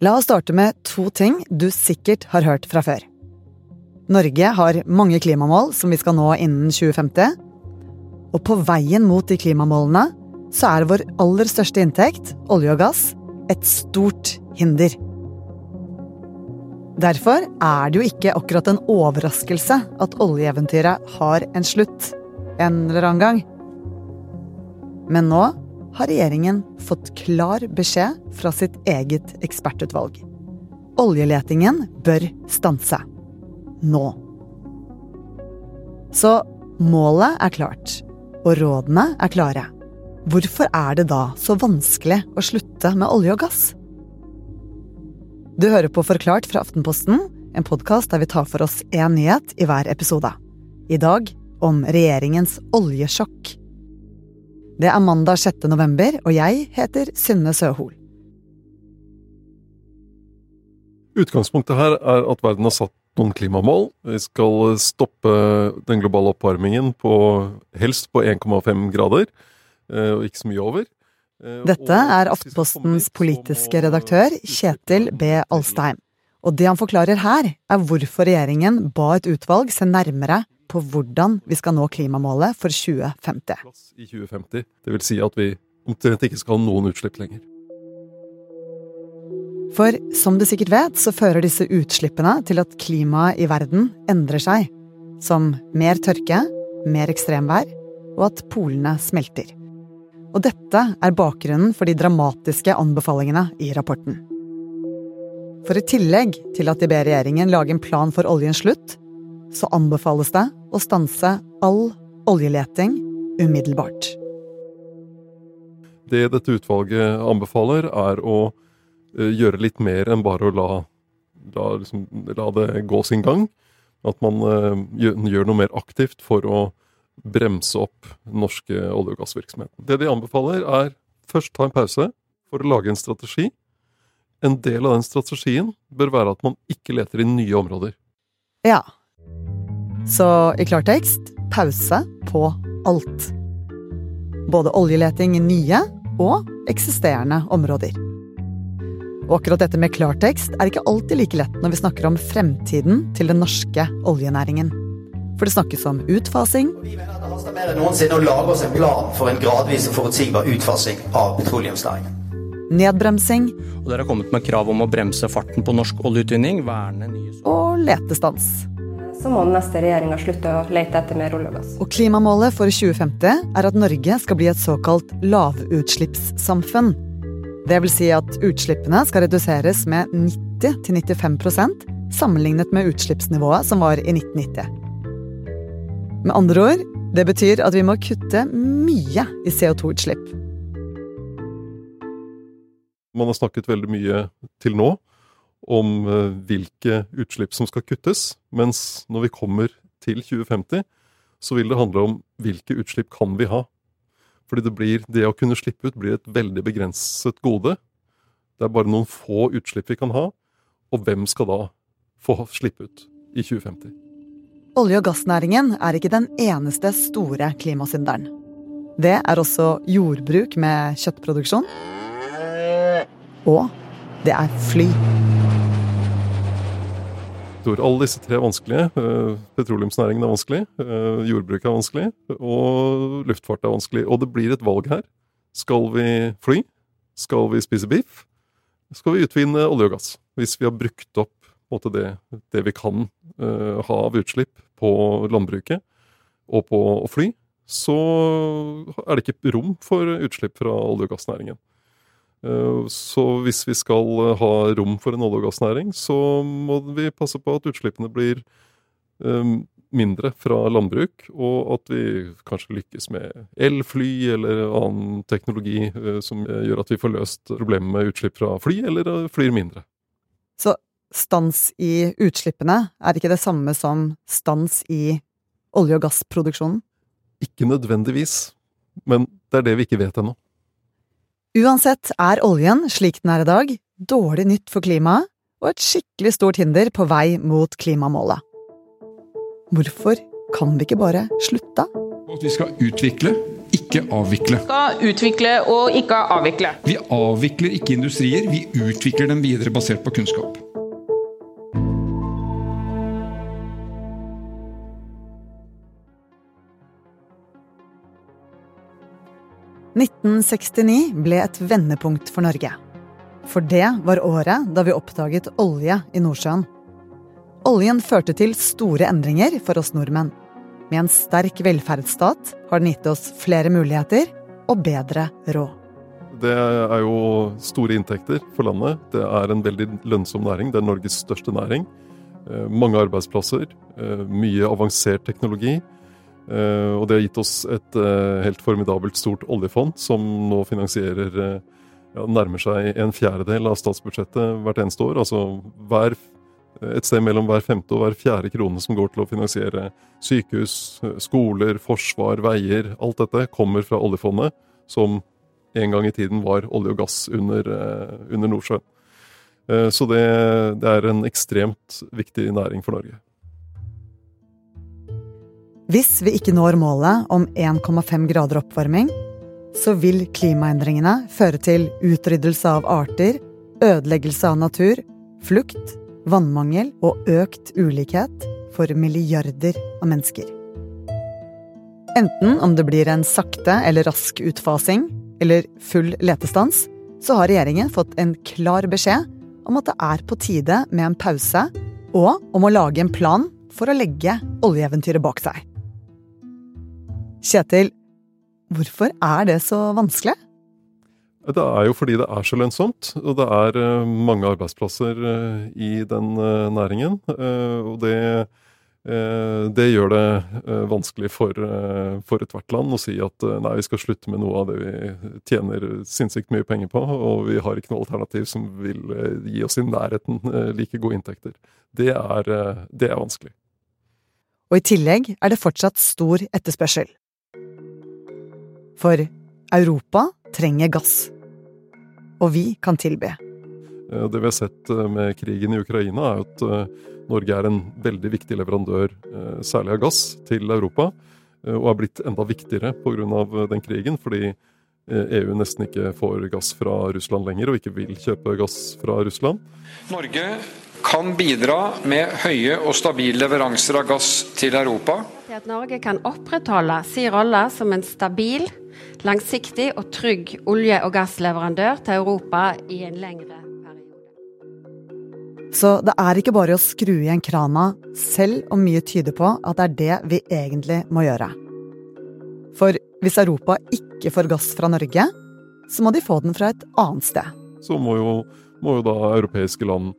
La oss starte med to ting du sikkert har hørt fra før. Norge har mange klimamål som vi skal nå innen 2050. Og på veien mot de klimamålene så er vår aller største inntekt, olje og gass, et stort hinder. Derfor er det jo ikke akkurat en overraskelse at oljeeventyret har en slutt en eller annen gang. Men nå har regjeringen fått klar beskjed fra sitt eget ekspertutvalg. Oljeletingen bør stanse. Nå. Så målet er klart, og rådene er klare. Hvorfor er det da så vanskelig å slutte med olje og gass? Du hører på Forklart fra Aftenposten, en podkast der vi tar for oss én nyhet i hver episode. I dag om regjeringens oljesjokk. Det er mandag 6. november, og jeg heter Synne Søhol. Utgangspunktet her er at verden har satt noen klimamål. Vi skal stoppe den globale oppvarmingen på helst på 1,5 grader, eh, og ikke så mye over. Eh, Dette er Aftpostens politiske redaktør Kjetil B. Alstheim. Og det han forklarer her, er hvorfor regjeringen ba et utvalg se nærmere på hvordan vi skal nå klimamålet for 2050. I 2050. Det vil si at vi omtrent ikke skal ha noen utslipp lenger. For som du sikkert vet, så fører disse utslippene til at klimaet i verden endrer seg. Som mer tørke, mer ekstremvær, og at polene smelter. Og dette er bakgrunnen for de dramatiske anbefalingene i rapporten. For i tillegg til at de ber regjeringen lage en plan for oljens slutt, så anbefales det å stanse all oljeleting umiddelbart. Det dette utvalget anbefaler, er å eh, gjøre litt mer enn bare å la, la, liksom, la det gå sin gang. At man uh, gjør noe mer aktivt for å bremse opp norske olje- og gassvirksomheten. Det de anbefaler, er først ta en pause for å lage en strategi. En del av den strategien bør være at man ikke leter i nye områder. Ja, så i klartekst pause på alt. Både oljeleting i nye og eksisterende områder. Og akkurat dette med klartekst er ikke alltid like lett når vi snakker om fremtiden til den norske oljenæringen. For det snakkes om utfasing Vi mener at det haster mer enn noensinne å lage oss en plan for en gradvis og forutsigbar utfasing av petroleumsnæringen. Nedbremsing. Og dere har kommet med krav om å bremse farten på norsk oljeutvinning, verne nye Og letestans så må den neste regjeringa slutte å lete etter mer olje og gass. Og klimamålet for 2050 er at Norge skal bli et såkalt lavutslippssamfunn. Det vil si at utslippene skal reduseres med 90-95% sammenlignet med utslippsnivået som var i 1990. Med andre ord, det betyr at vi må kutte mye i CO2-utslipp. Man har snakket veldig mye til nå om eh, hvilke utslipp som skal kuttes, mens når vi kommer til 2050, så vil det handle om hvilke utslipp kan vi ha. Fordi det, blir, det å kunne slippe ut blir et veldig begrenset gode. Det er bare noen få utslipp vi kan ha, og hvem skal da få slippe ut i 2050? Olje- og gassnæringen er ikke den eneste store klimasynderen. Det er også jordbruk med kjøttproduksjon. Og det er fly sektor. Alle disse tre er vanskelige. Eh, petroleumsnæringen er vanskelig, eh, jordbruket er vanskelig, og luftfart er vanskelig. Og det blir et valg her. Skal vi fly? Skal vi spise biff? Skal vi utvinne olje og gass? Hvis vi har brukt opp måte, det, det, vi kan uh, ha av utslipp på landbruket og på å fly, så er det ikke rom for utslipp fra olje- og gassnæringen. Eh, så hvis vi skal eh, ha rom for en olje- og gassnæring, så må vi passe på at utslippene blir eh, mindre fra landbruk, og at vi kanskje lykkes med elfly eller annen teknologi som gjør at vi får løst problemet med utslipp fra fly, eller flyr mindre. Så stans i utslippene er ikke det samme som stans i olje- og gassproduksjonen? Ikke nødvendigvis, men det er det vi ikke vet ennå. Uansett er oljen, slik den er i dag, dårlig nytt for klimaet og et skikkelig stort hinder på vei mot klimamålet. Hvorfor kan vi ikke bare slutte? At vi skal utvikle, ikke avvikle. Vi Skal utvikle og ikke avvikle. Vi avvikler ikke industrier, vi utvikler dem videre basert på kunnskap. «1969 ble et vendepunkt for Norge. For det var året da vi oppdaget olje i Nordsjøen. Oljen førte til store endringer for oss nordmenn. Med en sterk velferdsstat har den gitt oss flere muligheter og bedre råd. Det er jo store inntekter for landet. Det er en veldig lønnsom næring. Det er Norges største næring. Eh, mange arbeidsplasser, eh, mye avansert teknologi. Eh, og det har gitt oss et helt formidabelt stort oljefond, som nå finansierer ja, nærmer seg en fjerdedel av statsbudsjettet hvert eneste år. Altså hver, et sted mellom hver femte og hver fjerde krone som går til å finansiere sykehus, skoler, forsvar, veier. Alt dette kommer fra oljefondet, som en gang i tiden var olje og gass under, under Nordsjøen. Så det, det er en ekstremt viktig næring for Norge. Hvis vi ikke når målet om 1,5 grader oppvarming, så vil klimaendringene føre til utryddelse av arter, ødeleggelse av natur, flukt, vannmangel og økt ulikhet for milliarder av mennesker. Enten om det blir en sakte eller rask utfasing, eller full letestans, så har regjeringen fått en klar beskjed om at det er på tide med en pause, og om å lage en plan for å legge oljeeventyret bak seg. Kjetil, hvorfor er det så vanskelig? Det er jo fordi det er så lønnsomt, og det er mange arbeidsplasser i den næringen. Og det, det gjør det vanskelig for, for ethvert land å si at nei, vi skal slutte med noe av det vi tjener sinnssykt mye penger på, og vi har ikke noe alternativ som vil gi oss i nærheten like gode inntekter. Det er, det er vanskelig. Og i tillegg er det fortsatt stor etterspørsel. For Europa trenger gass. Og vi kan tilby. Det vi har sett med krigen i Ukraina, er at Norge er en veldig viktig leverandør, særlig av gass, til Europa. Og er blitt enda viktigere pga. den krigen, fordi EU nesten ikke får gass fra Russland lenger, og ikke vil kjøpe gass fra Russland. Norge kan bidra med høye og stabile leveranser av gass til Europa. Til at Norge kan opprettholde sin rolle som en stabil, langsiktig og trygg olje- og gassleverandør til Europa i en lengre periode. Så det er ikke bare å skru igjen krana, selv om mye tyder på at det er det vi egentlig må gjøre. For hvis Europa ikke får gass fra Norge, så må de få den fra et annet sted. Så må jo, må jo da europeiske land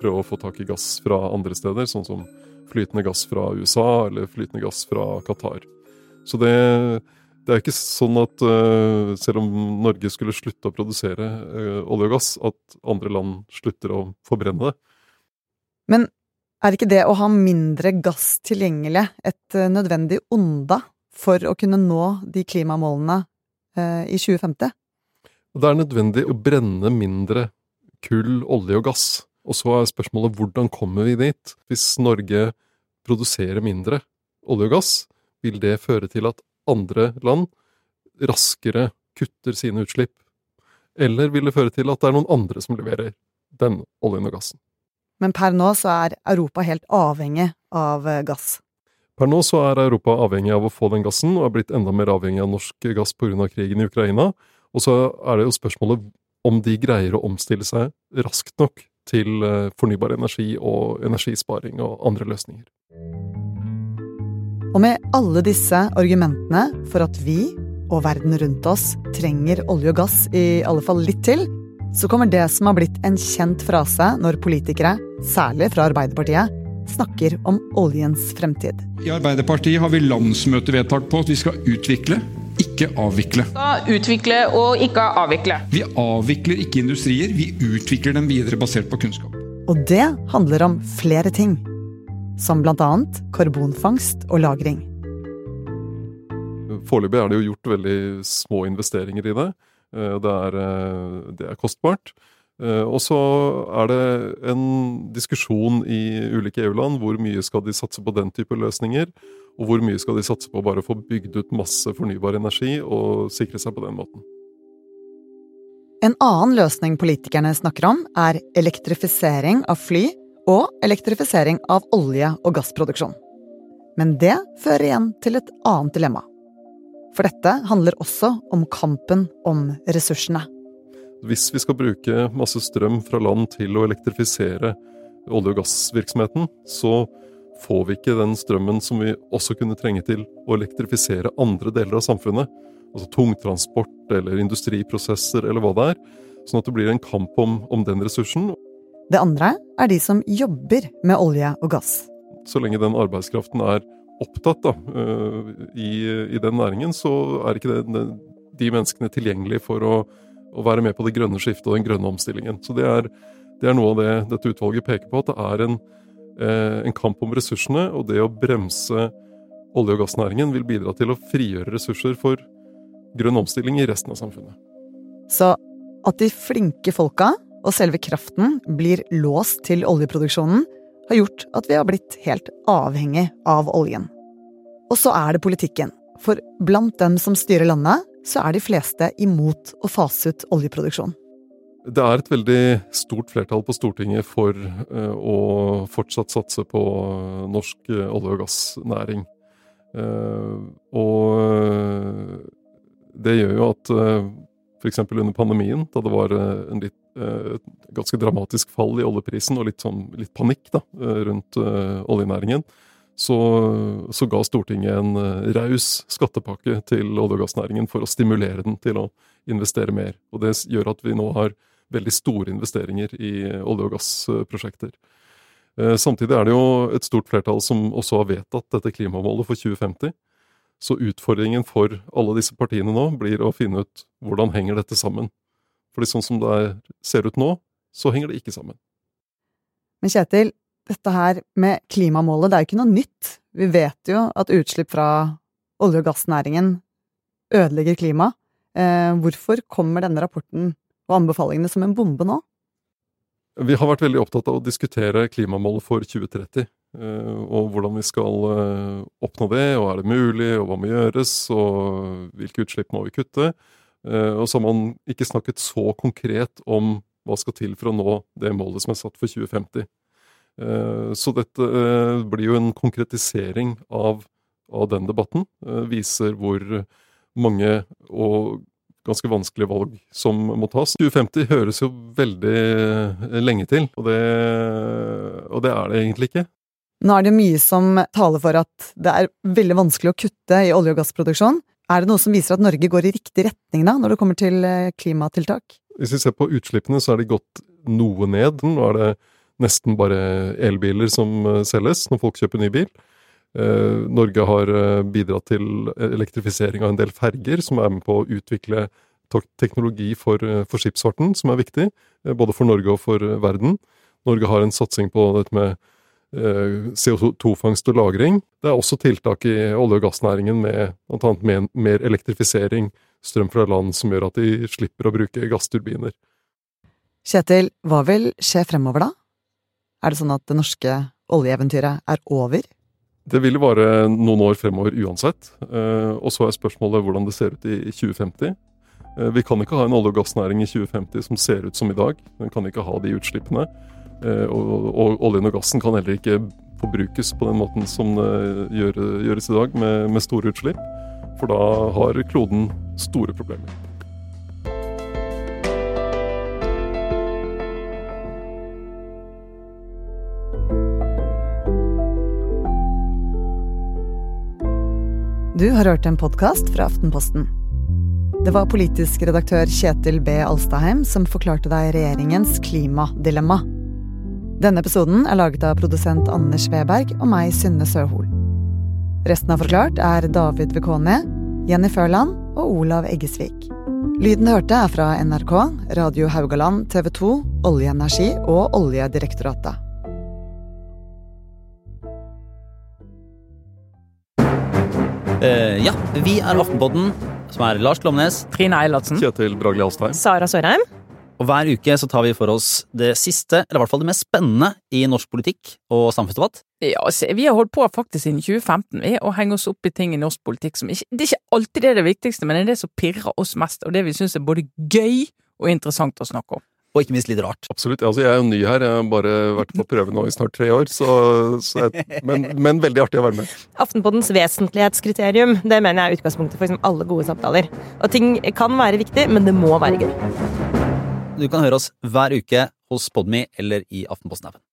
prøve å få tak i gass fra andre steder, sånn som flytende gass fra USA eller flytende gass fra Qatar. Så det, det er ikke sånn at uh, selv om Norge skulle slutte å produsere uh, olje og gass, at andre land slutter å forbrenne det. Men er ikke det å ha mindre gass tilgjengelig et nødvendig onde for å kunne nå de klimamålene i 2050? Det er nødvendig å brenne mindre kull, olje og gass. Og så er spørsmålet hvordan kommer vi dit? Hvis Norge produserer mindre olje og gass, vil det føre til at andre land raskere kutter sine utslipp? Eller vil det føre til at det er noen andre som leverer den oljen og gassen? Men per nå så er Europa helt avhengig av gass. Per nå så er Europa avhengig av å få den gassen, og er blitt enda mer avhengig av norsk gass pga. krigen i Ukraina. Og så er det jo spørsmålet om de greier å omstille seg raskt nok til fornybar energi og energisparing og andre løsninger. Og med alle disse argumentene for at vi og verden rundt oss trenger olje og gass i alle fall litt til, så kommer det som har blitt en kjent frase når politikere, særlig fra Arbeiderpartiet, snakker om oljens fremtid. I Arbeiderpartiet har vi landsmøtevedtak på at vi skal utvikle, ikke avvikle. Utvikle og ikke avvikle. Vi avvikler ikke industrier, vi utvikler dem videre basert på kunnskap. Og det handler om flere ting som bl.a. karbonfangst og -lagring. Foreløpig er det jo gjort veldig små investeringer i det. Det er, det er, kostbart. Eh, og så er det en diskusjon i ulike EU-land hvor mye skal de satse på den type løsninger, og hvor mye skal de satse på bare å få bygd ut masse fornybar energi og sikre seg på den måten. En annen løsning politikerne snakker om, er elektrifisering av fly og elektrifisering av olje- og gassproduksjon. Men det fører igjen til et annet dilemma. For dette handler også om kampen om ressursene. Hvis vi skal bruke masse strøm fra land til å elektrifisere olje- og gassvirksomheten, så får vi ikke den strømmen som vi også kunne trenge til å elektrifisere andre deler av samfunnet altså tungtransport eller industriprosesser eller hva det er. Sånn at det blir en kamp om, om den ressursen. Det andre er de som jobber med olje og gass. Så lenge den arbeidskraften er opptatt da, uh, i, i, den næringen, så er ikke det, de menneskene tilgjengelige for å, å, være med på det grønne skiftet og den grønne omstillingen. Så det er, det er noe av det dette utvalget peker på, at det er en, en kamp om ressursene, og det å bremse olje- og gassnæringen vil bidra til å frigjøre ressurser for grønn omstilling i resten av samfunnet. Så at de flinke folka og selve kraften blir låst til oljeproduksjonen, har gjort at vi har blitt helt avhengig av oljen. Og så er det politikken. For blant dem som styrer landet, så er de fleste imot å fase ut oljeproduksjon. Det er et veldig stort flertall på Stortinget for uh, å fortsatt satse på norsk uh, olje- og gassnæring. Uh, og det gjør jo at f.eks. under pandemien, da det var litt, et ganske dramatisk fall i oljeprisen og litt, sånn, litt panikk da, rundt oljenæringen, så, så, ga Stortinget en raus skattepakke til olje- og gassnæringen for å stimulere den til å investere mer. Og det gjør at vi nå har veldig store investeringer i olje- og gassprosjekter. Samtidig er det jo et stort flertall som også har vedtatt dette klimamålet for 2050. Så utfordringen for alle disse partiene nå blir å finne ut hvordan henger dette sammen. Fordi sånn som det ser ut nå, så henger det ikke sammen. Men Kjetil, dette her med klimamålet, det er jo ikke noe nytt. Vi vet jo at utslipp fra olje- og gassnæringen ødelegger klimaet. Eh, hvorfor kommer denne rapporten og anbefalingene som en bombe nå? Vi har vært veldig opptatt av å diskutere klimamålet for 2030. Eh, og hvordan vi skal eh, oppnå det, og er det mulig, og hva må gjøres, og hvilke utslipp må vi kutte. Eh, og så har man ikke snakket så konkret om hva skal til for å nå det målet som er satt for 2050. Så dette blir jo en konkretisering av, av den debatten. Viser hvor mange og ganske vanskelige valg som må tas. 2050 høres jo veldig lenge til, og det, og det er det egentlig ikke. Nå er det mye som taler for at det er veldig vanskelig å kutte i olje- og gassproduksjon. Er det noe som viser at Norge går i riktig retning da, når det kommer til eh, klimatiltak? Hvis vi ser på utslippene, så er de gått noe ned. Nå er det nesten bare elbiler som eh, selges når folk kjøper ny bil. Eh, Norge har bidratt til elektrifisering av en del ferger, som er med på å utvikle teknologi for, for skipsfarten, som er viktig, både for Norge og for verden. Norge har en satsing på dette med Eh, CO2-fangst og -lagring. Det er også tiltak i olje- og gassnæringen med bl.a. mer elektrifisering, strøm fra land, som gjør at de slipper å bruke gassturbiner. Kjetil, hva vil skje fremover da? Er det sånn at det norske oljeeventyret er over? Det vil vare noen år fremover uansett. Eh, og så er spørsmålet hvordan det ser ut i 2050. Eh, vi kan ikke ha en olje- og gassnæring i 2050 som ser ut som i dag. Den kan ikke ha de utslippene. Eh, og, oljen og gassen kan heller ikke forbrukes på den måten som det gjøres i dag, med store utslipp. For da har kloden store problemer. Du har hørt en podkast fra Aftenposten. Det var politisk redaktør Kjetil B. Alstaheim som forklarte deg regjeringens klimadilemma. Denne episoden er laget av produsent Anders Weberg og meg, Synne Søhol. Resten av Forklart er David Vekone, Jenny Førland og Olav Eggesvik. Lyden du hørte er fra NRK, Radio Haugaland, TV 2, Oljeenergi og Oljedirektoratet. Uh, ja, vi er Aftenpodden, som er Lars Klomnes. Trine Eilertsen. Kjetil Bragli Alstheim. Sara Sørheim. Og hver uke så tar vi for oss det siste, eller i hvert fall det mest spennende i norsk politikk og samfunnsdebatt. Ja, altså, vi har holdt på faktisk siden 2015 vi, å henge oss opp i ting i norsk politikk som ikke Det er ikke alltid det er det viktigste, men det er det som pirrer oss mest, og det vi syns er både gøy og interessant å snakke om. Og ikke minst litt rart. Absolutt. Altså, jeg er jo ny her. Jeg har bare vært på prøve nå i snart tre år. Så, så jeg, men, men, veldig artig å være med. Aftenpoddens vesentlighetskriterium det mener jeg er utgangspunktet for liksom alle gode samtaler. Og ting kan være viktig, men det må være gøy. Du kan høre oss hver uke hos Podme eller i Aftenposten-appen.